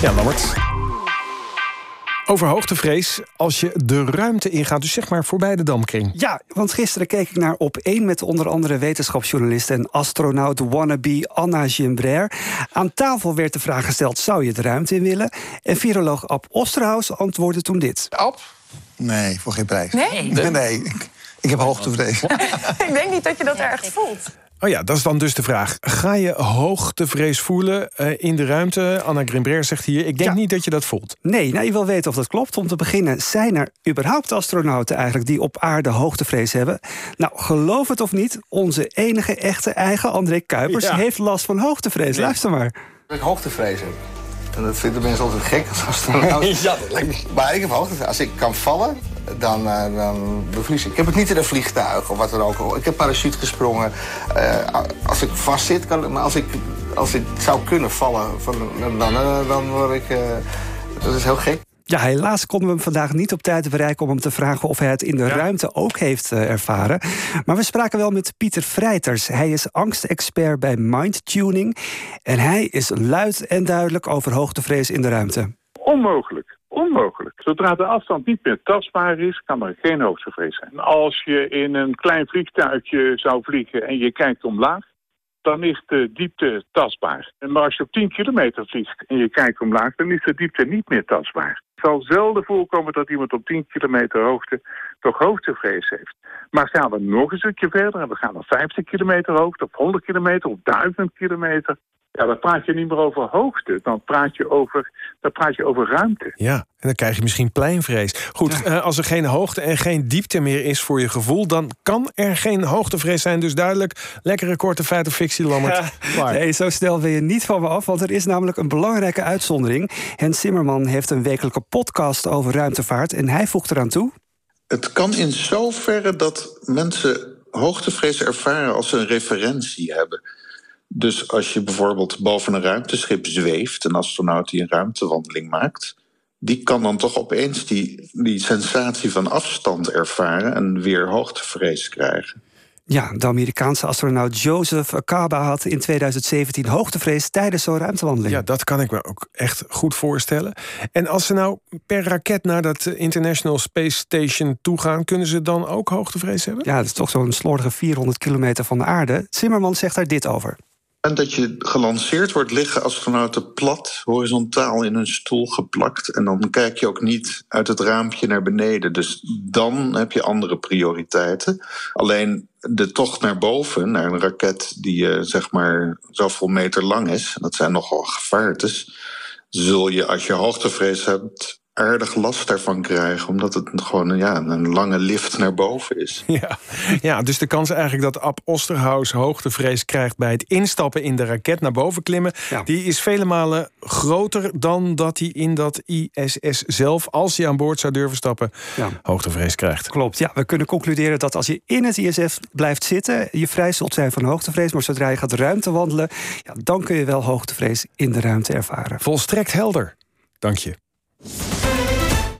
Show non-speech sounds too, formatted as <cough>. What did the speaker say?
Ja, Lammert. Over hoogtevrees als je de ruimte ingaat, dus zeg maar voorbij de damkring. Ja, want gisteren keek ik naar op één met onder andere wetenschapsjournalist en astronaut wannabe Anna Gimbraire. Aan tafel werd de vraag gesteld: zou je de ruimte in willen? En viroloog Ab Osterhaus antwoordde toen dit. Ab? Nee, voor geen prijs. Nee? Nee, nee. Ik, ik heb hoogtevrees. <laughs> ik denk niet dat je dat erg voelt. Oh ja, dat is dan dus de vraag. Ga je hoogtevrees voelen uh, in de ruimte? Anna Grimbrer zegt hier, ik denk Ja. niet dat je dat voelt. Nee, nou, je wil weten of dat klopt. Om te beginnen, zijn er überhaupt astronauten eigenlijk die op aarde hoogtevrees hebben? Nou, geloof het of niet, onze enige echte eigen André Kuipers Ja. heeft last van hoogtevrees. Luister maar. Ik hoogtevrees heb. En dat vinden mensen altijd gek als astronaut. <laughs> Ja, dat lijkt me- Maar ik heb hoogtevrees. Als ik kan vallen, dan, eh, dan bevries ik. Ik heb het niet in een vliegtuig of wat dan ook. Ik heb parachute gesprongen. Eh, als ik vast zit, kan, maar als ik, als ik zou kunnen vallen, van, dan, eh, dan word ik... eh, dat is heel gek. Ja, helaas konden we hem vandaag niet op tijd bereiken om hem te vragen of hij het in de ruimte ook heeft eh, ervaren. Maar we spraken wel met Pieter Vrijters. Hij is angstexpert bij Mindtuning. En hij is luid en duidelijk over hoogtevrees in de ruimte. Onmogelijk. Onmogelijk. Zodra de afstand niet meer tastbaar is, kan er geen hoogtevrees zijn. Als je in een klein vliegtuigje zou vliegen en je kijkt omlaag, dan is de diepte tastbaar. Maar als je op 10 kilometer vliegt en je kijkt omlaag, dan is de diepte niet meer tastbaar. Het zal zelden voorkomen dat iemand op 10 kilometer hoogte toch hoogtevrees heeft. Maar gaan we nog een stukje verder en we gaan naar 50 kilometer hoogte, of 100 kilometer, of 1000 kilometer, ja, dan praat je niet meer over hoogte, dan praat je over, dan praat je over ruimte. Ja, en dan krijg je misschien pleinvrees. Goed, eh, als er geen hoogte en geen diepte meer is voor je gevoel... dan kan er geen hoogtevrees zijn. Dus duidelijk, lekkere korte feit of fictie, Lammert. Klaar. Nee, zo snel wil je niet van me af, want er is namelijk een belangrijke uitzondering. Hens Zimmerman heeft een wekelijke podcast over ruimtevaart en hij voegt eraan toe. Het kan in zoverre dat mensen hoogtevrees ervaren als ze een referentie hebben. Dus als je bijvoorbeeld boven een ruimteschip zweeft, een astronaut die een ruimtewandeling maakt, die kan dan toch opeens die, die sensatie van afstand ervaren en weer hoogtevrees krijgen. Ja, de Amerikaanse astronaut Joseph Akaba had in 2017 hoogtevrees tijdens zo'n ruimtewandeling. Ja, dat kan ik me ook echt goed voorstellen. En als ze nou per raket naar dat eh, International Space Station toe gaan... kunnen ze dan ook hoogtevrees hebben? Ja, dat is toch zo'n slordige 400 kilometer van de aarde. Zimmerman zegt daar dit over. En dat je gelanceerd wordt, liggen astronauten plat, horizontaal in hun stoel geplakt. En dan kijk je ook niet uit het raampje naar beneden. Dus dan heb je andere prioriteiten. Alleen de tocht naar boven, naar een raket die eh, zeg maar zoveel meter lang is, dat zijn nogal gevaartes, zul je als je hoogtevrees hebt aardig last daarvan krijgen. Omdat het gewoon ja, een lange lift naar boven is. <laughs> Ja. ja, dus de kans eigenlijk dat Ab Osterhaus hoogtevrees krijgt... bij het instappen in de raket naar boven klimmen... Ja. die is vele malen groter dan dat hij in dat ISS zelf... als hij aan boord zou durven stappen, Ja. hoogtevrees krijgt. Klopt, ja. We kunnen concluderen dat als je in het ISF blijft zitten... je vrij zult zijn van hoogtevrees. Maar zodra je gaat ruimte wandelen... Ja, dan kun je wel hoogtevrees in de ruimte ervaren. Volstrekt helder. Dank je.